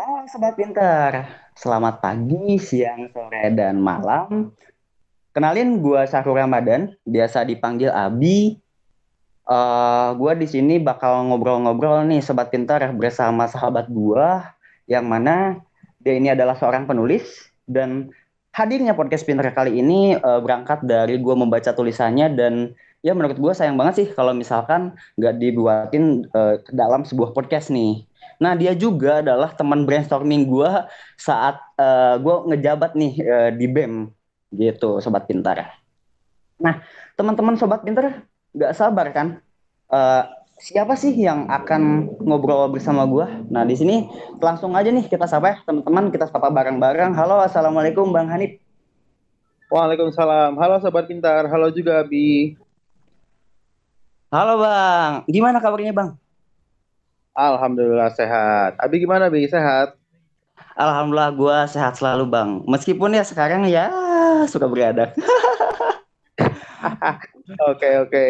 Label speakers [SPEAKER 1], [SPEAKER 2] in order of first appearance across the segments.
[SPEAKER 1] Halo Sobat Pinter, selamat pagi, siang, sore, dan malam. Kenalin, gue Syahrul Ramadan, biasa dipanggil Abi. Uh, gue di sini bakal ngobrol-ngobrol nih Sobat Pinter bersama sahabat gue, yang mana dia ini adalah seorang penulis, dan hadirnya podcast Pinter kali ini uh, berangkat dari gue membaca tulisannya, dan ya menurut gue sayang banget sih kalau misalkan nggak dibuatin uh, dalam sebuah podcast nih. Nah, dia juga adalah teman brainstorming gue saat uh, gue ngejabat nih uh, di BEM gitu, Sobat Pintar. Nah, teman-teman Sobat Pintar nggak sabar kan? Uh, siapa sih yang akan ngobrol bersama gue? Nah, di sini langsung aja nih kita sapa ya, teman-teman, kita sapa bareng-bareng. Halo, Assalamualaikum Bang Hanif.
[SPEAKER 2] Waalaikumsalam. Halo Sobat Pintar. Halo juga Abi.
[SPEAKER 1] Halo Bang. Gimana kabarnya Bang?
[SPEAKER 2] Alhamdulillah sehat. Abi gimana Bi? Sehat?
[SPEAKER 1] Alhamdulillah gue sehat selalu bang. Meskipun ya sekarang ya suka beradak.
[SPEAKER 2] Oke oke.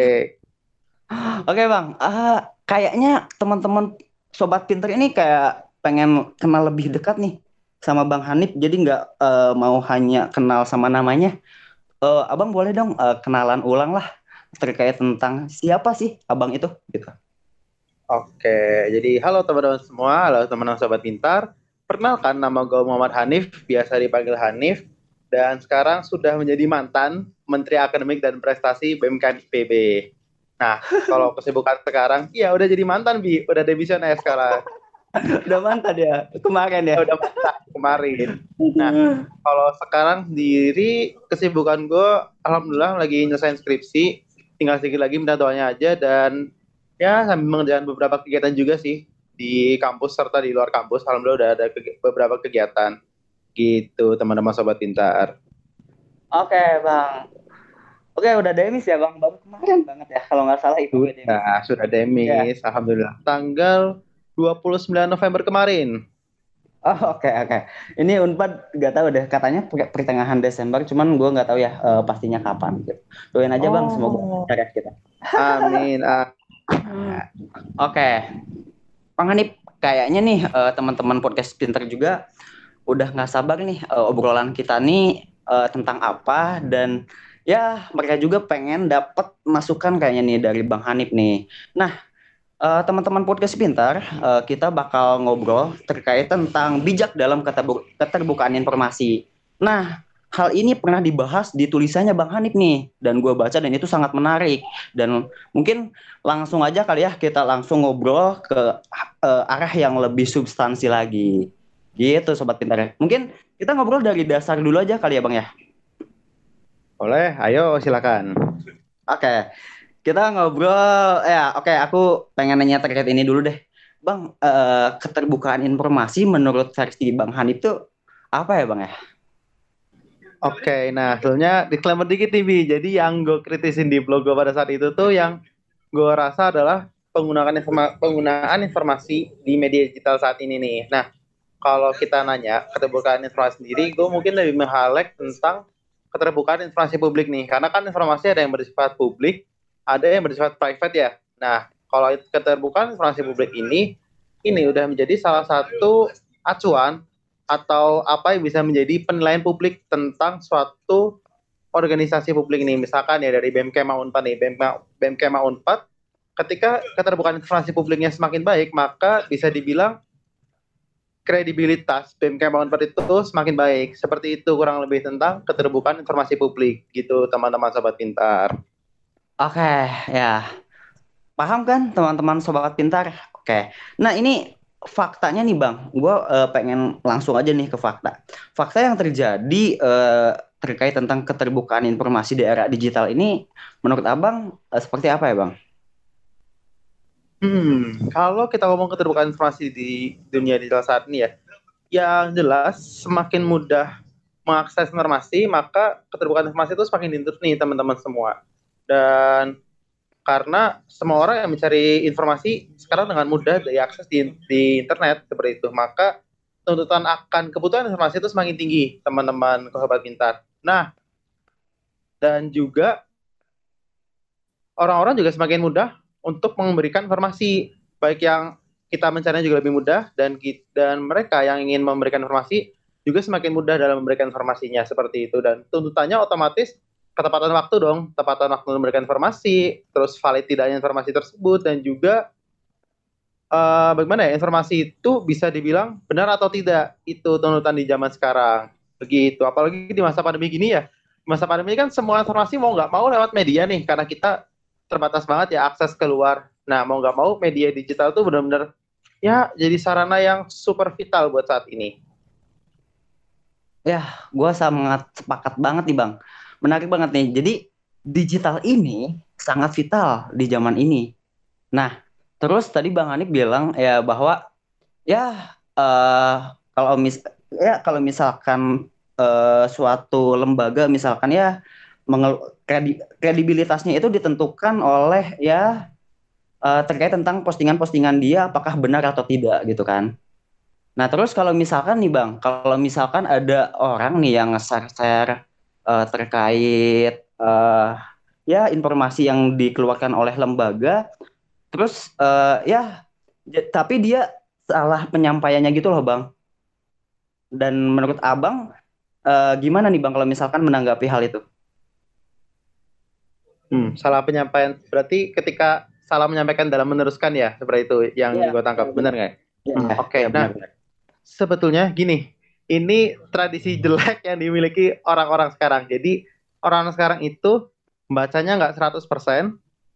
[SPEAKER 1] Oke bang. Uh, kayaknya teman-teman sobat pinter ini kayak pengen kenal lebih dekat nih sama Bang Hanif. Jadi nggak uh, mau hanya kenal sama namanya. Uh, abang boleh dong uh, kenalan ulang lah terkait tentang siapa sih abang itu gitu.
[SPEAKER 2] Oke, jadi halo teman-teman semua, halo teman-teman sobat pintar. Perkenalkan nama gue Muhammad Hanif, biasa dipanggil Hanif, dan sekarang sudah menjadi mantan Menteri Akademik dan Prestasi BMK PB. Nah, kalau kesibukan sekarang, iya udah jadi mantan bi, udah demisioner sekarang.
[SPEAKER 1] udah mantan ya, kemarin ya.
[SPEAKER 2] Udah mantan kemarin. Nah, kalau sekarang diri kesibukan gue, alhamdulillah lagi nyelesain skripsi, tinggal sedikit lagi minta doanya aja dan ya sambil mengerjakan beberapa kegiatan juga sih di kampus serta di luar kampus alhamdulillah udah ada ke beberapa kegiatan gitu teman-teman sobat pintar
[SPEAKER 1] oke bang oke udah demis ya bang baru kemarin banget ya kalau nggak salah itu
[SPEAKER 2] nah sudah demis ya. alhamdulillah tanggal 29 November kemarin
[SPEAKER 1] Oh oke okay, oke. Okay. Ini Unpad nggak tahu deh katanya pertengahan Desember, cuman gue nggak tahu ya uh, pastinya kapan. Gitu. Doain aja oh. bang, semoga karya kita.
[SPEAKER 2] Amin.
[SPEAKER 1] Oke, okay. Bang Hanif, kayaknya nih uh, teman-teman podcast pinter juga udah nggak sabar nih uh, obrolan kita nih uh, tentang apa dan ya mereka juga pengen dapat masukan kayaknya nih dari Bang Hanif nih. Nah, uh, teman-teman podcast pintar, uh, kita bakal ngobrol terkait tentang bijak dalam keterbukaan informasi. Nah, hal ini pernah dibahas di tulisannya Bang Hanif nih dan gue baca dan itu sangat menarik. Dan mungkin langsung aja kali ya kita langsung ngobrol ke uh, arah yang lebih substansi lagi. Gitu sobat pintar mungkin kita ngobrol dari dasar dulu aja kali ya Bang ya?
[SPEAKER 2] Boleh ayo silakan.
[SPEAKER 1] Oke kita ngobrol ya oke aku pengen nanya terkait ini dulu deh. Bang uh, keterbukaan informasi menurut versi Bang Hanif itu apa ya Bang ya
[SPEAKER 2] Oke, nah hasilnya disclaimer dikit nih Bi. Jadi yang gue kritisin di blog gue pada saat itu tuh yang gue rasa adalah penggunaan informa penggunaan informasi di media digital saat ini nih. Nah, kalau kita nanya keterbukaan informasi sendiri, gue mungkin lebih menghalek tentang keterbukaan informasi publik nih. Karena kan informasi ada yang bersifat publik, ada yang bersifat private ya. Nah, kalau keterbukaan informasi publik ini, ini udah menjadi salah satu acuan atau apa yang bisa menjadi penilaian publik tentang suatu organisasi publik ini. Misalkan ya dari BMK Unpad nih. BMK, BMK Unpad ketika keterbukaan informasi publiknya semakin baik maka bisa dibilang kredibilitas BMK Unpad itu semakin baik. Seperti itu kurang lebih tentang keterbukaan informasi publik. Gitu teman-teman sobat pintar.
[SPEAKER 1] Oke ya. Paham kan teman-teman sobat pintar? Oke. Nah ini faktanya nih bang, gue uh, pengen langsung aja nih ke fakta. Fakta yang terjadi uh, terkait tentang keterbukaan informasi di era digital ini, menurut abang uh, seperti apa ya bang?
[SPEAKER 2] Hmm, kalau kita ngomong keterbukaan informasi di dunia digital saat ini ya, yang jelas semakin mudah mengakses informasi, maka keterbukaan informasi itu semakin dituntut nih teman-teman semua. Dan karena semua orang yang mencari informasi sekarang dengan mudah diakses di, di internet seperti itu. Maka tuntutan akan kebutuhan informasi itu semakin tinggi teman-teman sahabat pintar. Nah dan juga orang-orang juga semakin mudah untuk memberikan informasi. Baik yang kita mencarinya juga lebih mudah dan dan mereka yang ingin memberikan informasi juga semakin mudah dalam memberikan informasinya seperti itu. Dan tuntutannya otomatis ketepatan waktu dong, ketepatan waktu memberikan informasi, terus valid tidaknya informasi tersebut dan juga uh, bagaimana ya informasi itu bisa dibilang benar atau tidak. Itu tuntutan di zaman sekarang. Begitu. Apalagi di masa pandemi gini ya. Masa pandemi kan semua informasi mau nggak mau lewat media nih karena kita terbatas banget ya akses keluar. Nah mau nggak mau media digital tuh benar-benar ya jadi sarana yang super vital buat saat ini.
[SPEAKER 1] Ya, gue sangat sepakat banget nih bang. Menarik banget nih. Jadi digital ini sangat vital di zaman ini. Nah, terus tadi bang Anik bilang ya bahwa ya uh, kalau mis ya kalau misalkan uh, suatu lembaga misalkan ya kredibilitasnya itu ditentukan oleh ya uh, terkait tentang postingan-postingan dia apakah benar atau tidak gitu kan. Nah terus kalau misalkan nih bang, kalau misalkan ada orang nih yang nge-share uh, terkait uh, ya informasi yang dikeluarkan oleh lembaga, terus uh, ya tapi dia salah penyampaiannya gitu loh bang. Dan menurut abang uh, gimana nih bang kalau misalkan menanggapi hal itu?
[SPEAKER 2] Hmm, salah penyampaian berarti ketika salah menyampaikan dalam meneruskan ya seperti itu yang ya, gue tangkap benar nggak? Ya, hmm, Oke, okay. ya, nah benar. sebetulnya gini, ini tradisi jelek yang dimiliki orang-orang sekarang. Jadi orang sekarang itu bacanya nggak 100%,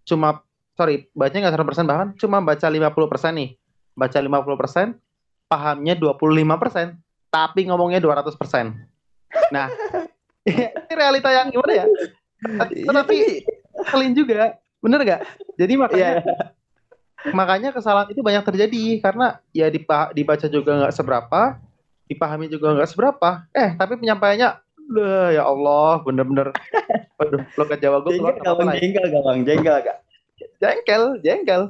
[SPEAKER 2] cuma sorry, bacanya nggak 100% bahkan cuma baca 50% nih. Baca 50%, pahamnya 25%, tapi ngomongnya 200%. Nah, ini realita yang gimana ya? Iya, tapi kalian juga Bener gak? Jadi makanya yeah. makanya kesalahan itu banyak terjadi karena ya dibaca juga nggak seberapa, dipahami juga nggak seberapa. Eh tapi penyampaiannya Duh, ya Allah, bener-bener. Waduh, lo ke Jawa gue
[SPEAKER 1] keluar lagi? Jengkel gak bang? Jengkel gak?
[SPEAKER 2] Jengkel, jengkel.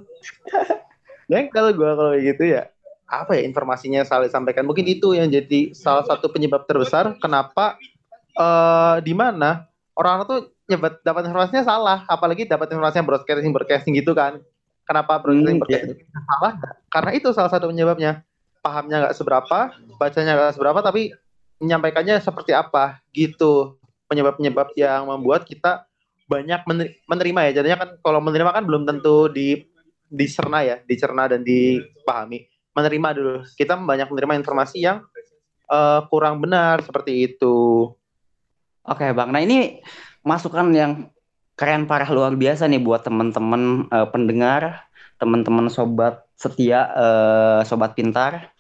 [SPEAKER 2] jengkel gue kalau gitu ya. Apa ya informasinya salah disampaikan? Mungkin itu yang jadi salah satu penyebab terbesar kenapa uh, di mana orang tuh nyebut dapat informasinya salah, apalagi dapat informasinya broadcasting broadcasting gitu kan. Kenapa broadcasting hmm, broadcasting yeah. salah? Karena itu salah satu penyebabnya. Pahamnya nggak seberapa, bacanya nggak seberapa, tapi menyampaikannya seperti apa gitu. Penyebab-penyebab yang membuat kita banyak menerima ya. Jadinya kan kalau menerima kan belum tentu di dicerna ya, dicerna dan dipahami. Menerima dulu. Kita banyak menerima informasi yang uh, kurang benar seperti itu.
[SPEAKER 1] Oke, Bang. Nah, ini masukan yang keren parah luar biasa nih buat teman-teman uh, pendengar, teman-teman sobat setia, uh, sobat pintar.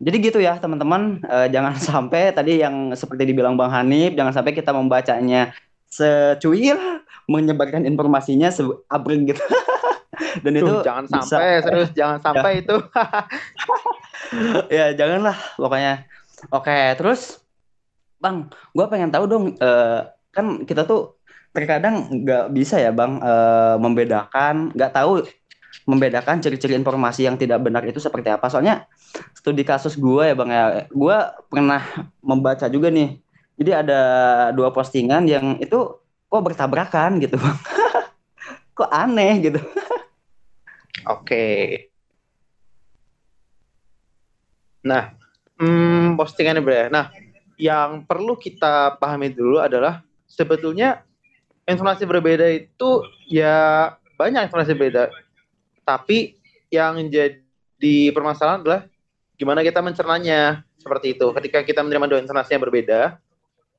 [SPEAKER 1] Jadi gitu ya teman-teman, uh, jangan sampai tadi yang seperti dibilang Bang Hanif, jangan sampai kita membacanya secuil, menyebarkan informasinya seabring gitu.
[SPEAKER 2] Dan Tuh, itu jangan bisa, sampai serius jangan sampai ya. itu.
[SPEAKER 1] ya janganlah pokoknya. Oke, terus Bang, gue pengen tahu dong uh, kan kita tuh terkadang nggak bisa ya bang e, membedakan nggak tahu membedakan ciri-ciri informasi yang tidak benar itu seperti apa. Soalnya studi kasus gue ya bang ya gue pernah membaca juga nih. Jadi ada dua postingan yang itu kok bertabrakan gitu bang. Kok aneh gitu.
[SPEAKER 2] Oke. Nah hmm, postingannya berapa nah yang perlu kita pahami dulu adalah sebetulnya informasi berbeda itu ya banyak informasi berbeda. Tapi yang jadi permasalahan adalah gimana kita mencernanya seperti itu. Ketika kita menerima dua informasi yang berbeda,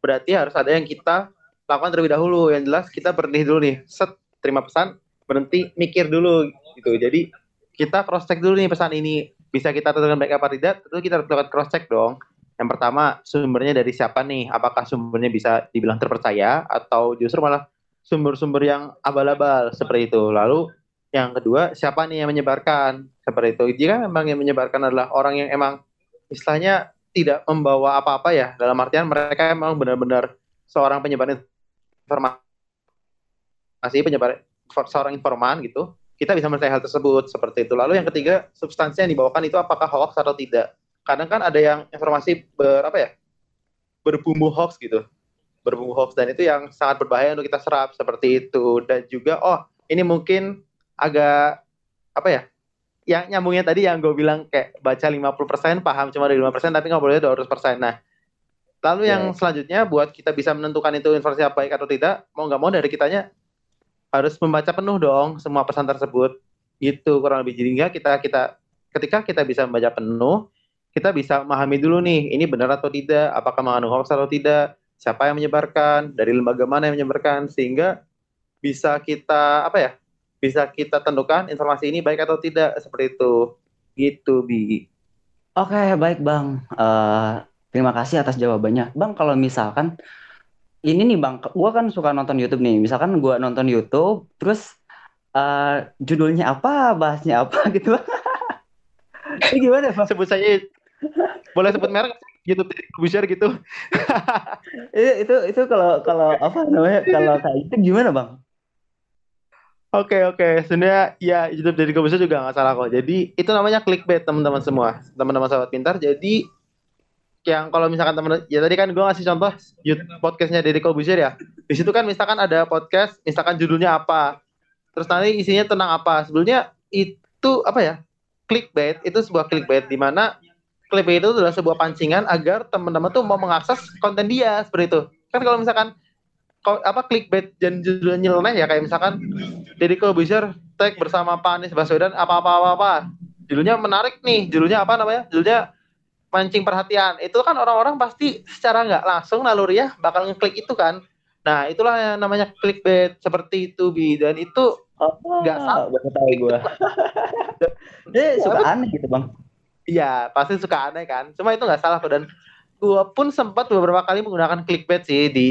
[SPEAKER 2] berarti harus ada yang kita lakukan terlebih dahulu. Yang jelas kita berhenti dulu nih, set terima pesan, berhenti mikir dulu gitu. Jadi kita cross check dulu nih pesan ini bisa kita tentukan baik apa tidak, tentu kita harus melakukan cross check dong. Yang pertama, sumbernya dari siapa nih? Apakah sumbernya bisa dibilang terpercaya atau justru malah sumber-sumber yang abal-abal seperti itu. Lalu yang kedua, siapa nih yang menyebarkan? Seperti itu. Jika memang yang menyebarkan adalah orang yang emang istilahnya tidak membawa apa-apa ya, dalam artian mereka memang benar-benar seorang penyebar informasi, penyebar seorang informan gitu, kita bisa menilai hal tersebut seperti itu. Lalu yang ketiga, substansi yang dibawakan itu apakah hoax atau tidak kadang kan ada yang informasi ber apa ya berbumbu hoax gitu berbumbu hoax dan itu yang sangat berbahaya untuk kita serap seperti itu dan juga oh ini mungkin agak apa ya yang nyambungnya tadi yang gue bilang kayak baca 50% paham cuma dari 5% tapi nggak boleh 200%. Nah, lalu yeah. yang selanjutnya buat kita bisa menentukan itu informasi apa baik atau tidak, mau nggak mau dari kitanya harus membaca penuh dong semua pesan tersebut. Gitu kurang lebih jadi kita kita ketika kita bisa membaca penuh, kita bisa memahami dulu nih ini benar atau tidak, apakah mengandung hoax atau tidak, siapa yang menyebarkan, dari lembaga mana yang menyebarkan sehingga bisa kita apa ya bisa kita tentukan informasi ini baik atau tidak seperti itu. Gitu bi.
[SPEAKER 1] Oke baik bang. Uh, terima kasih atas jawabannya. Bang kalau misalkan ini nih bang gue kan suka nonton YouTube nih. Misalkan gue nonton YouTube terus uh, judulnya apa bahasnya apa gitu. Ini gimana bang?
[SPEAKER 2] Sebut saja boleh sebut merek YouTube besar gitu.
[SPEAKER 1] Itu itu itu kalau kalau apa namanya kalau kayak itu gimana bang
[SPEAKER 2] Oke oke, sebenarnya ya YouTube dari Kobuser juga nggak salah kok. Jadi itu namanya clickbait teman-teman semua, teman-teman sahabat pintar. Jadi yang kalau misalkan teman ya tadi kan gue ngasih contoh YouTube podcastnya dari Kobuser ya. Di situ kan misalkan ada podcast, misalkan judulnya apa, terus nanti isinya tentang apa. Sebelumnya itu apa ya? Clickbait itu sebuah clickbait di mana clickbait itu adalah sebuah pancingan agar teman-teman tuh mau mengakses konten dia seperti itu. Kan kalau misalkan apa clickbait dan judulnya nyeleneh ya kayak misalkan Deddy Kobusier tag bersama Pak Anies Baswedan apa-apa apa-apa. Judulnya menarik nih, judulnya apa namanya? Judulnya mancing perhatian. Itu kan orang-orang pasti secara nggak langsung naluri ya bakal ngeklik itu kan. Nah, itulah yang namanya clickbait seperti itu Bi dan itu nggak oh, salah.
[SPEAKER 1] Gak tahu gue. Dia suka aneh gitu, Bang.
[SPEAKER 2] Iya, pasti suka aneh kan. Cuma itu nggak salah dan gue pun sempat beberapa kali menggunakan clickbait sih di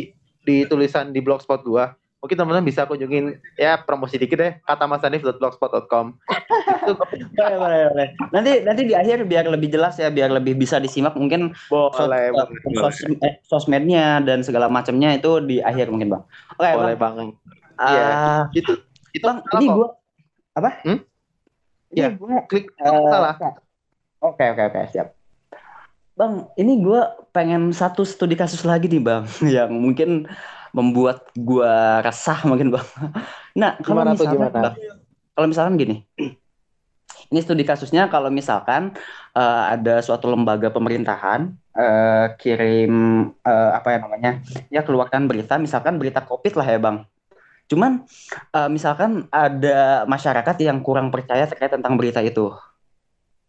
[SPEAKER 2] di tulisan di blogspot gua. Mungkin teman-teman bisa kunjungin ya promosi dikit deh kata masanif.blogspot.com
[SPEAKER 1] boleh, boleh, boleh. nanti nanti di akhir biar lebih jelas ya biar lebih bisa disimak mungkin
[SPEAKER 2] boleh, sos,
[SPEAKER 1] boleh, sos, eh, sosmednya dan segala macamnya itu di akhir mungkin bang.
[SPEAKER 2] Oke okay, boleh bang, bang. Uh,
[SPEAKER 1] ya itu itu bang ini gua apa? Hmm?
[SPEAKER 2] ya gua klik uh, salah.
[SPEAKER 1] Oke oke oke siap Bang, ini gue pengen satu studi kasus lagi nih bang, yang mungkin membuat gue resah mungkin bang. Nah, kalau misalkan, bang, kalau misalkan gini, ini studi kasusnya kalau misalkan uh, ada suatu lembaga pemerintahan uh, kirim uh, apa ya namanya, ya keluarkan berita, misalkan berita covid lah ya bang. Cuman uh, misalkan ada masyarakat yang kurang percaya terkait tentang berita itu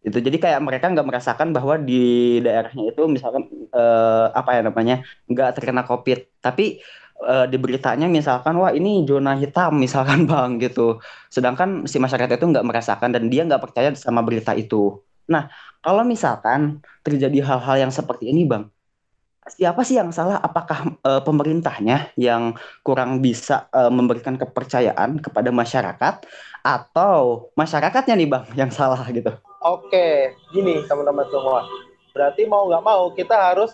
[SPEAKER 1] itu jadi kayak mereka nggak merasakan bahwa di daerahnya itu misalkan eh, apa ya namanya nggak terkena covid. Tapi eh, di beritanya misalkan wah ini zona hitam misalkan bang gitu. Sedangkan si masyarakat itu nggak merasakan dan dia nggak percaya sama berita itu. Nah kalau misalkan terjadi hal-hal yang seperti ini bang siapa sih yang salah? Apakah eh, pemerintahnya yang kurang bisa eh, memberikan kepercayaan kepada masyarakat? Atau masyarakatnya nih bang yang salah gitu
[SPEAKER 2] Oke, gini teman-teman semua. Berarti mau nggak mau kita harus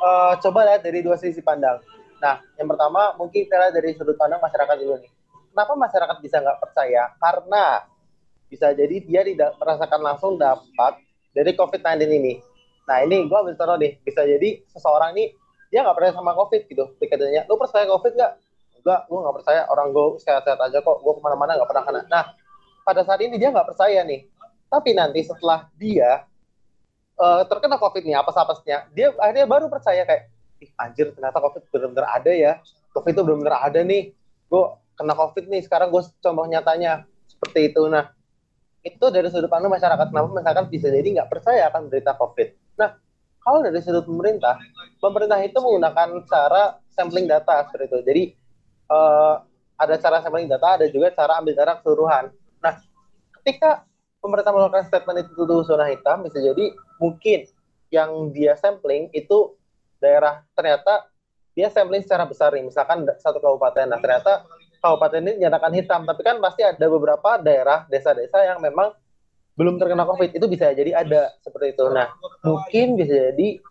[SPEAKER 2] uh, coba lihat dari dua sisi pandang. Nah, yang pertama mungkin kita lihat dari sudut pandang masyarakat dulu nih. Kenapa masyarakat bisa nggak percaya? Karena bisa jadi dia tidak merasakan langsung dampak dari COVID-19 ini. Nah, ini gue ambil contoh nih. Bisa jadi seseorang nih, dia nggak percaya sama COVID gitu. Pikirnya, lu percaya COVID nggak? Enggak, gue nggak percaya. Orang gue sehat-sehat aja kok. Gue ke mana-mana nggak pernah kena. Nah, pada saat ini dia nggak percaya nih tapi nanti setelah dia uh, terkena COVID nih, apa apesnya dia akhirnya baru percaya kayak, ih anjir ternyata COVID benar-benar ada ya. COVID itu benar-benar ada nih. Gue kena COVID nih, sekarang gue contoh nyatanya. Seperti itu. Nah, itu dari sudut pandang masyarakat. Kenapa masyarakat bisa jadi nggak percaya akan berita COVID? Nah, kalau dari sudut pemerintah, pemerintah itu menggunakan cara sampling data seperti itu. Jadi, uh, ada cara sampling data, ada juga cara ambil darah keseluruhan. Nah, ketika pemerintah mengeluarkan statement itu tuh zona hitam bisa jadi mungkin yang dia sampling itu daerah ternyata dia sampling secara besar nih misalkan satu kabupaten. Nah ternyata kabupaten ini dinyatakan hitam tapi kan pasti ada beberapa daerah desa-desa yang memang belum terkena covid. Itu bisa jadi ada seperti itu. Nah mungkin bisa jadi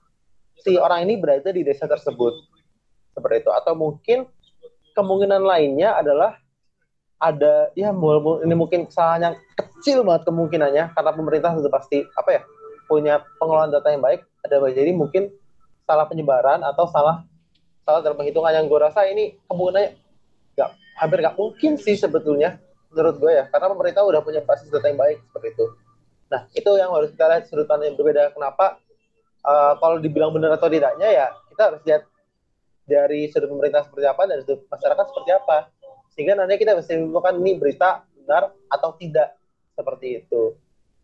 [SPEAKER 2] si orang ini berada di desa tersebut. Seperti itu. Atau mungkin kemungkinan lainnya adalah ada ya ini mungkin kesalahan yang kecil banget kemungkinannya karena pemerintah sudah pasti apa ya punya pengelolaan data yang baik ada jadi mungkin salah penyebaran atau salah salah dalam penghitungan yang gue rasa ini kemungkinannya nggak hampir nggak mungkin sih sebetulnya menurut gue ya karena pemerintah udah punya basis data yang baik seperti itu Nah, itu yang harus kita lihat sudut pandang yang berbeda. Kenapa? Uh, kalau dibilang benar atau tidaknya ya kita harus lihat dari sudut pemerintah seperti apa dan sudut masyarakat seperti apa. Sehingga nanti kita bisa menentukan ini berita benar atau tidak seperti itu.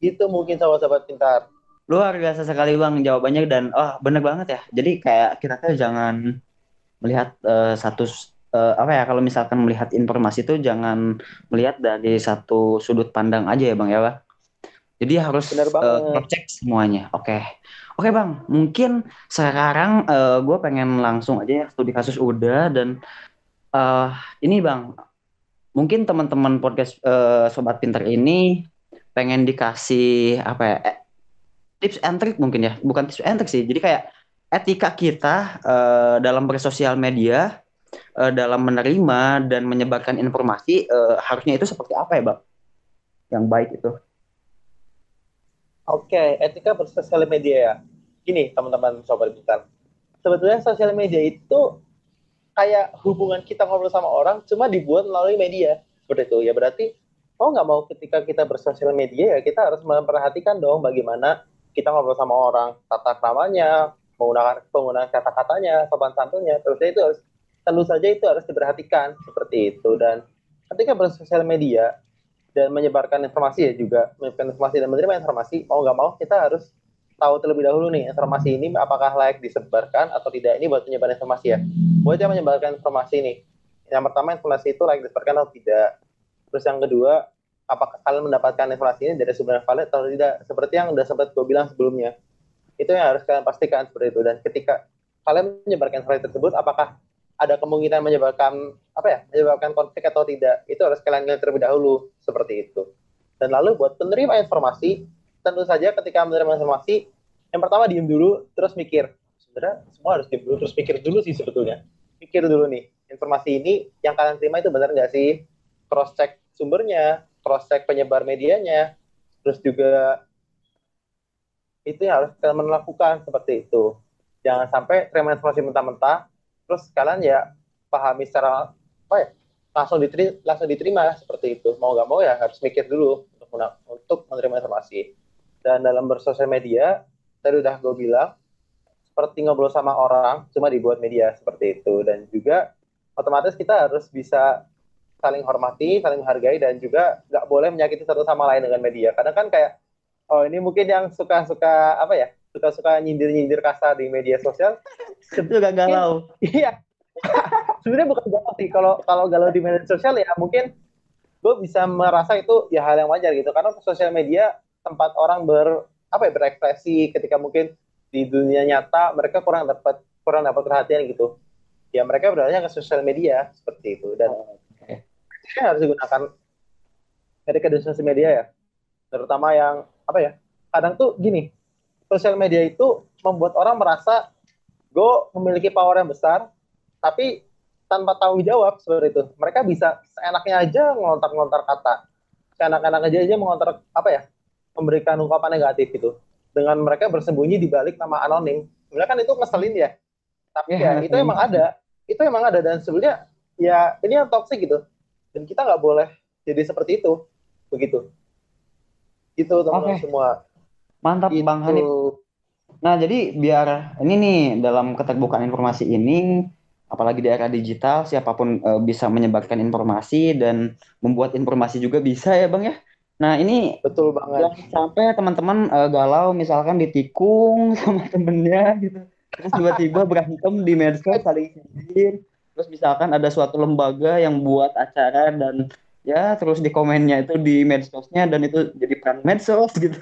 [SPEAKER 2] Itu mungkin sahabat-sahabat pintar.
[SPEAKER 1] Luar biasa sekali bang jawabannya dan oh benar banget ya. Jadi kayak kita tuh jangan melihat uh, satu uh, apa ya kalau misalkan melihat informasi itu jangan melihat dari satu sudut pandang aja ya bang ya bang. Jadi harus uh, cek semuanya. Oke. Okay. Oke okay, Bang, mungkin sekarang uh, gue pengen langsung aja ya studi kasus udah dan uh, ini Bang, mungkin teman-teman podcast uh, Sobat Pinter ini pengen dikasih apa ya, eh, tips and trick mungkin ya, bukan tips and trick sih. Jadi kayak etika kita uh, dalam bersosial media, uh, dalam menerima dan menyebarkan informasi uh, harusnya itu seperti apa ya Bang? Yang baik itu.
[SPEAKER 2] Oke, okay, etika bersosial media ya. Gini, teman-teman sobat pintar. Sebetulnya sosial media itu kayak hubungan kita ngobrol sama orang cuma dibuat melalui media. Seperti itu. Ya berarti mau nggak mau ketika kita bersosial media ya kita harus memperhatikan dong bagaimana kita ngobrol sama orang, tata keramanya, menggunakan penggunaan kata-katanya, sopan santunnya. Terus itu harus tentu saja itu harus diperhatikan seperti itu dan ketika bersosial media dan menyebarkan informasi ya juga menyebarkan informasi dan menerima informasi mau nggak mau kita harus tahu terlebih dahulu nih informasi ini apakah layak disebarkan atau tidak? Ini buat penyebaran informasi ya. Buat yang menyebarkan informasi ini yang pertama informasi itu layak disebarkan atau tidak. Terus yang kedua apakah kalian mendapatkan informasi ini dari sumber yang valid atau tidak? Seperti yang udah sempat gue bilang sebelumnya itu yang harus kalian pastikan seperti itu. Dan ketika kalian menyebarkan informasi tersebut apakah ada kemungkinan menyebabkan apa ya menyebabkan konflik atau tidak? Itu harus kalian lihat terlebih dahulu seperti itu. Dan lalu buat penerima informasi tentu saja ketika menerima informasi yang pertama diem dulu terus mikir sebenarnya semua harus diem dulu terus mikir dulu sih sebetulnya. Mikir dulu nih informasi ini yang kalian terima itu benar nggak sih? Cross check sumbernya cross check penyebar medianya terus juga itu yang harus kalian lakukan seperti itu. Jangan sampai terima informasi mentah-mentah terus kalian ya pahami secara apa ya langsung diterima langsung diterima seperti itu. Mau nggak mau ya harus mikir dulu untuk menerima informasi dan dalam bersosial media tadi udah gue bilang seperti ngobrol sama orang cuma dibuat media seperti itu. Dan juga otomatis kita harus bisa saling hormati saling menghargai dan juga nggak boleh menyakiti satu sama lain dengan media. Kadang kan kayak oh ini mungkin yang suka-suka apa ya suka-suka nyindir-nyindir kasar di media sosial.
[SPEAKER 1] Itu gak galau.
[SPEAKER 2] Iya. Sebenarnya bukan galau sih. Kalau kalau galau di media sosial ya mungkin gue bisa merasa itu ya hal yang wajar gitu. Karena sosial media tempat orang ber apa ya berekspresi ketika mungkin di dunia nyata mereka kurang dapat kurang dapat perhatian gitu ya mereka berada ke sosial media seperti itu dan oh, okay. harus digunakan ketika di sosial media ya terutama yang apa ya kadang tuh gini sosial media itu membuat orang merasa gue memiliki power yang besar, tapi tanpa tanggung jawab seperti itu. Mereka bisa seenaknya aja ngelontar-ngelontar kata, seenak-enak aja aja mengontar apa ya, memberikan ungkapan negatif itu. Dengan mereka bersembunyi di balik nama anonim. Sebenarnya kan itu ngeselin ya. Tapi ya, ya itu emang ada. Itu emang ada dan sebenarnya ya ini yang toxic gitu. Dan kita nggak boleh jadi seperti itu. Begitu. Itu teman-teman okay. semua.
[SPEAKER 1] Mantap gitu. Bang Hanif. Nah, jadi biar ini nih dalam keterbukaan informasi ini apalagi di era digital siapa pun uh, bisa menyebarkan informasi dan membuat informasi juga bisa ya Bang ya. Nah, ini
[SPEAKER 2] betul banget.
[SPEAKER 1] Sampai teman-teman uh, galau misalkan ditikung sama temennya gitu. Terus tiba-tiba berantem di medsos saling sindir. Terus misalkan ada suatu lembaga yang buat acara dan ya terus di komennya itu di medsosnya dan itu jadi peran medsos gitu.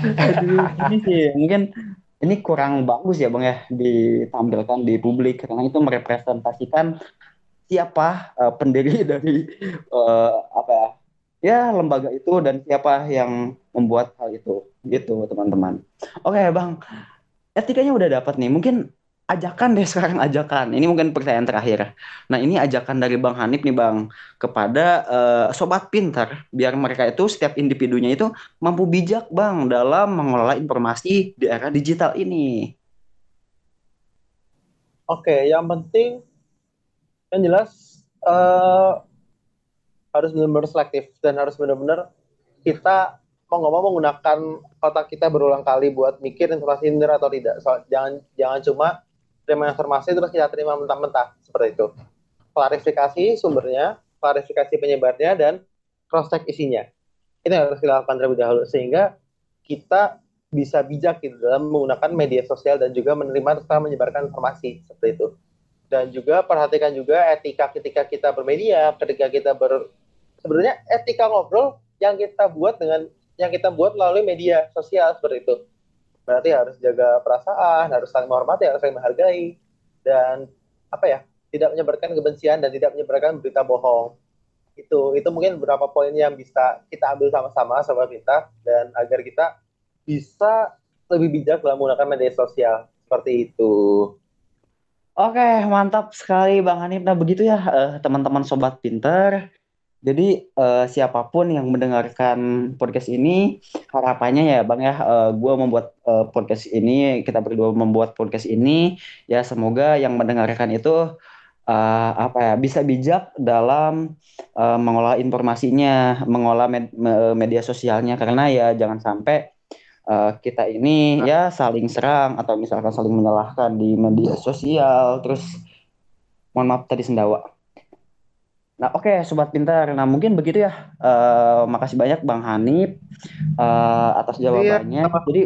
[SPEAKER 1] Aduh, ini sih mungkin ini kurang bagus ya bang ya ditampilkan di publik karena itu merepresentasikan siapa uh, pendiri dari uh, apa ya ya lembaga itu dan siapa yang membuat hal itu gitu teman-teman. Oke bang, etikanya udah dapat nih. Mungkin ajakan deh sekarang ajakan. Ini mungkin pertanyaan terakhir. Nah ini ajakan dari Bang Hanif nih Bang kepada uh, sobat pintar biar mereka itu setiap individunya itu mampu bijak Bang dalam mengelola informasi di era digital ini.
[SPEAKER 2] Oke, yang penting yang jelas uh, harus benar-benar selektif dan harus benar-benar kita mau nggak mau menggunakan otak kita berulang kali buat mikir informasi benar atau tidak. So, jangan jangan cuma terima informasi terus kita terima mentah-mentah seperti itu. Klarifikasi sumbernya, klarifikasi penyebarnya dan cross check isinya. Ini harus kita lakukan terlebih dahulu sehingga kita bisa bijak gitu dalam menggunakan media sosial dan juga menerima serta menyebarkan informasi seperti itu. Dan juga perhatikan juga etika ketika kita bermedia, ketika kita ber sebenarnya etika ngobrol yang kita buat dengan yang kita buat melalui media sosial seperti itu. Berarti harus jaga perasaan, harus saling menghormati, harus saling menghargai, dan apa ya, tidak menyebarkan kebencian dan tidak menyebarkan berita bohong. Itu itu mungkin beberapa poin yang bisa kita ambil sama-sama sobat kita dan agar kita bisa lebih bijak dalam menggunakan media sosial seperti itu.
[SPEAKER 1] Oke, mantap sekali Bang Hanif. Nah, begitu ya eh, teman-teman sobat pinter. Jadi uh, siapa pun yang mendengarkan podcast ini harapannya ya Bang ya uh, eh, gue membuat uh, podcast ini kita berdua membuat podcast ini ya semoga yang mendengarkan itu uh, apa ya bisa bijak dalam uh, mengolah informasinya, mengolah med media sosialnya karena ya jangan sampai uh, kita ini ya saling serang atau misalkan saling menyalahkan di media sosial terus mohon maaf tadi sendawa. Nah, oke, okay, sobat pintar. Nah, mungkin begitu ya. Uh, makasih banyak Bang Hanif uh, atas iya, jawabannya. Iya, Jadi,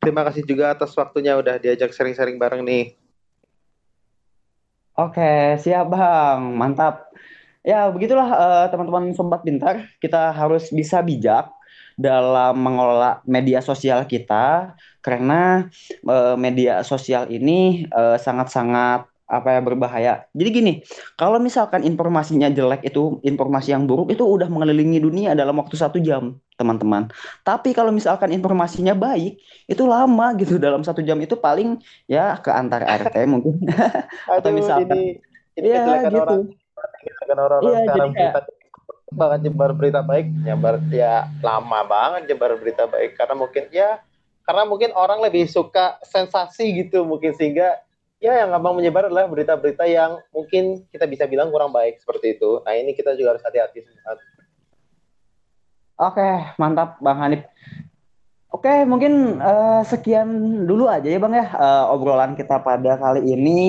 [SPEAKER 2] terima kasih juga atas waktunya udah diajak sering-sering bareng nih.
[SPEAKER 1] Oke, okay, siap Bang. Mantap. Ya, begitulah uh, teman-teman sobat pintar. Kita harus bisa bijak dalam mengelola media sosial kita karena uh, media sosial ini sangat-sangat apa ya berbahaya. Jadi gini, kalau misalkan informasinya jelek itu informasi yang buruk itu udah mengelilingi dunia dalam waktu satu jam, teman-teman. Tapi kalau misalkan informasinya baik, itu lama gitu dalam satu jam itu paling ya ke antar RT mungkin.
[SPEAKER 2] Atau misalkan, ini, ini ya, gitu. orang, orang, iya, sekarang jadi berita, banget nyebar berita baik, nyebar ya lama banget nyebar berita baik karena mungkin ya karena mungkin orang lebih suka sensasi gitu mungkin sehingga ya yang gampang menyebar adalah berita-berita yang mungkin kita bisa bilang kurang baik seperti itu. Nah ini kita juga harus hati-hati.
[SPEAKER 1] Oke, mantap Bang Hanif. Oke, mungkin uh, sekian dulu aja ya Bang ya uh, obrolan kita pada kali ini.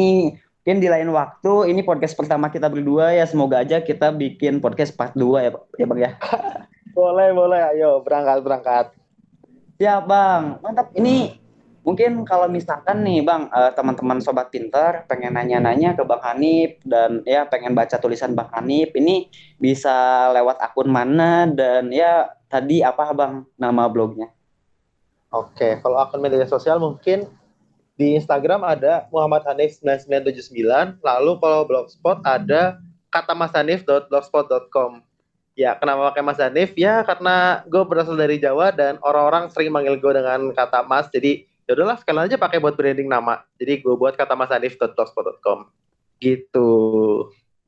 [SPEAKER 1] Mungkin di lain waktu, ini podcast pertama kita berdua ya. Semoga aja kita bikin podcast part 2 ya, ya Bang ya.
[SPEAKER 2] boleh, boleh. Ayo berangkat, berangkat.
[SPEAKER 1] Siap Bang. Mantap. Ini Mungkin kalau misalkan nih Bang, uh, teman-teman sobat pinter pengen nanya-nanya ke Bang Hanif dan ya pengen baca tulisan Bang Hanif, ini bisa lewat akun mana dan ya tadi apa Bang nama blognya?
[SPEAKER 2] Oke, kalau akun media sosial mungkin di Instagram ada Muhammad Hanif 9979, lalu kalau blogspot ada katamasanif.blogspot.com. Ya, kenapa pakai Mas Hanif? Ya, karena gue berasal dari Jawa dan orang-orang sering manggil gue dengan kata Mas, jadi ya udahlah sekalian aja pakai buat branding nama. Jadi gue buat kata mas masanif.blogspot.com gitu.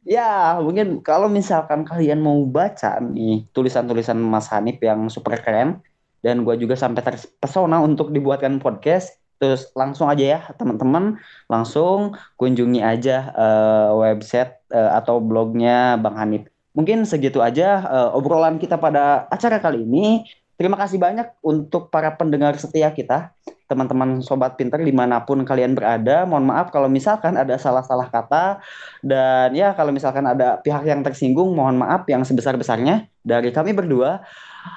[SPEAKER 1] Ya mungkin kalau misalkan kalian mau baca nih tulisan-tulisan Mas Hanif yang super keren dan gue juga sampai terpesona untuk dibuatkan podcast terus langsung aja ya teman-teman. Langsung kunjungi aja uh, website uh, atau blognya Bang Hanif. Mungkin segitu aja uh, obrolan kita pada acara kali ini. Terima kasih banyak untuk para pendengar setia kita teman-teman sobat pinter di mana pun kalian berada. Mohon maaf kalau misalkan ada salah-salah kata dan ya kalau misalkan ada pihak yang tersinggung, mohon maaf yang sebesar-besarnya dari kami berdua.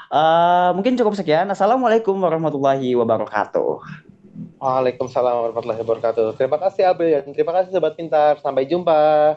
[SPEAKER 1] Uh, mungkin cukup sekian. Assalamualaikum warahmatullahi wabarakatuh.
[SPEAKER 2] Waalaikumsalam warahmatullahi wabarakatuh. Terima kasih Abel dan terima kasih sobat pintar. Sampai jumpa.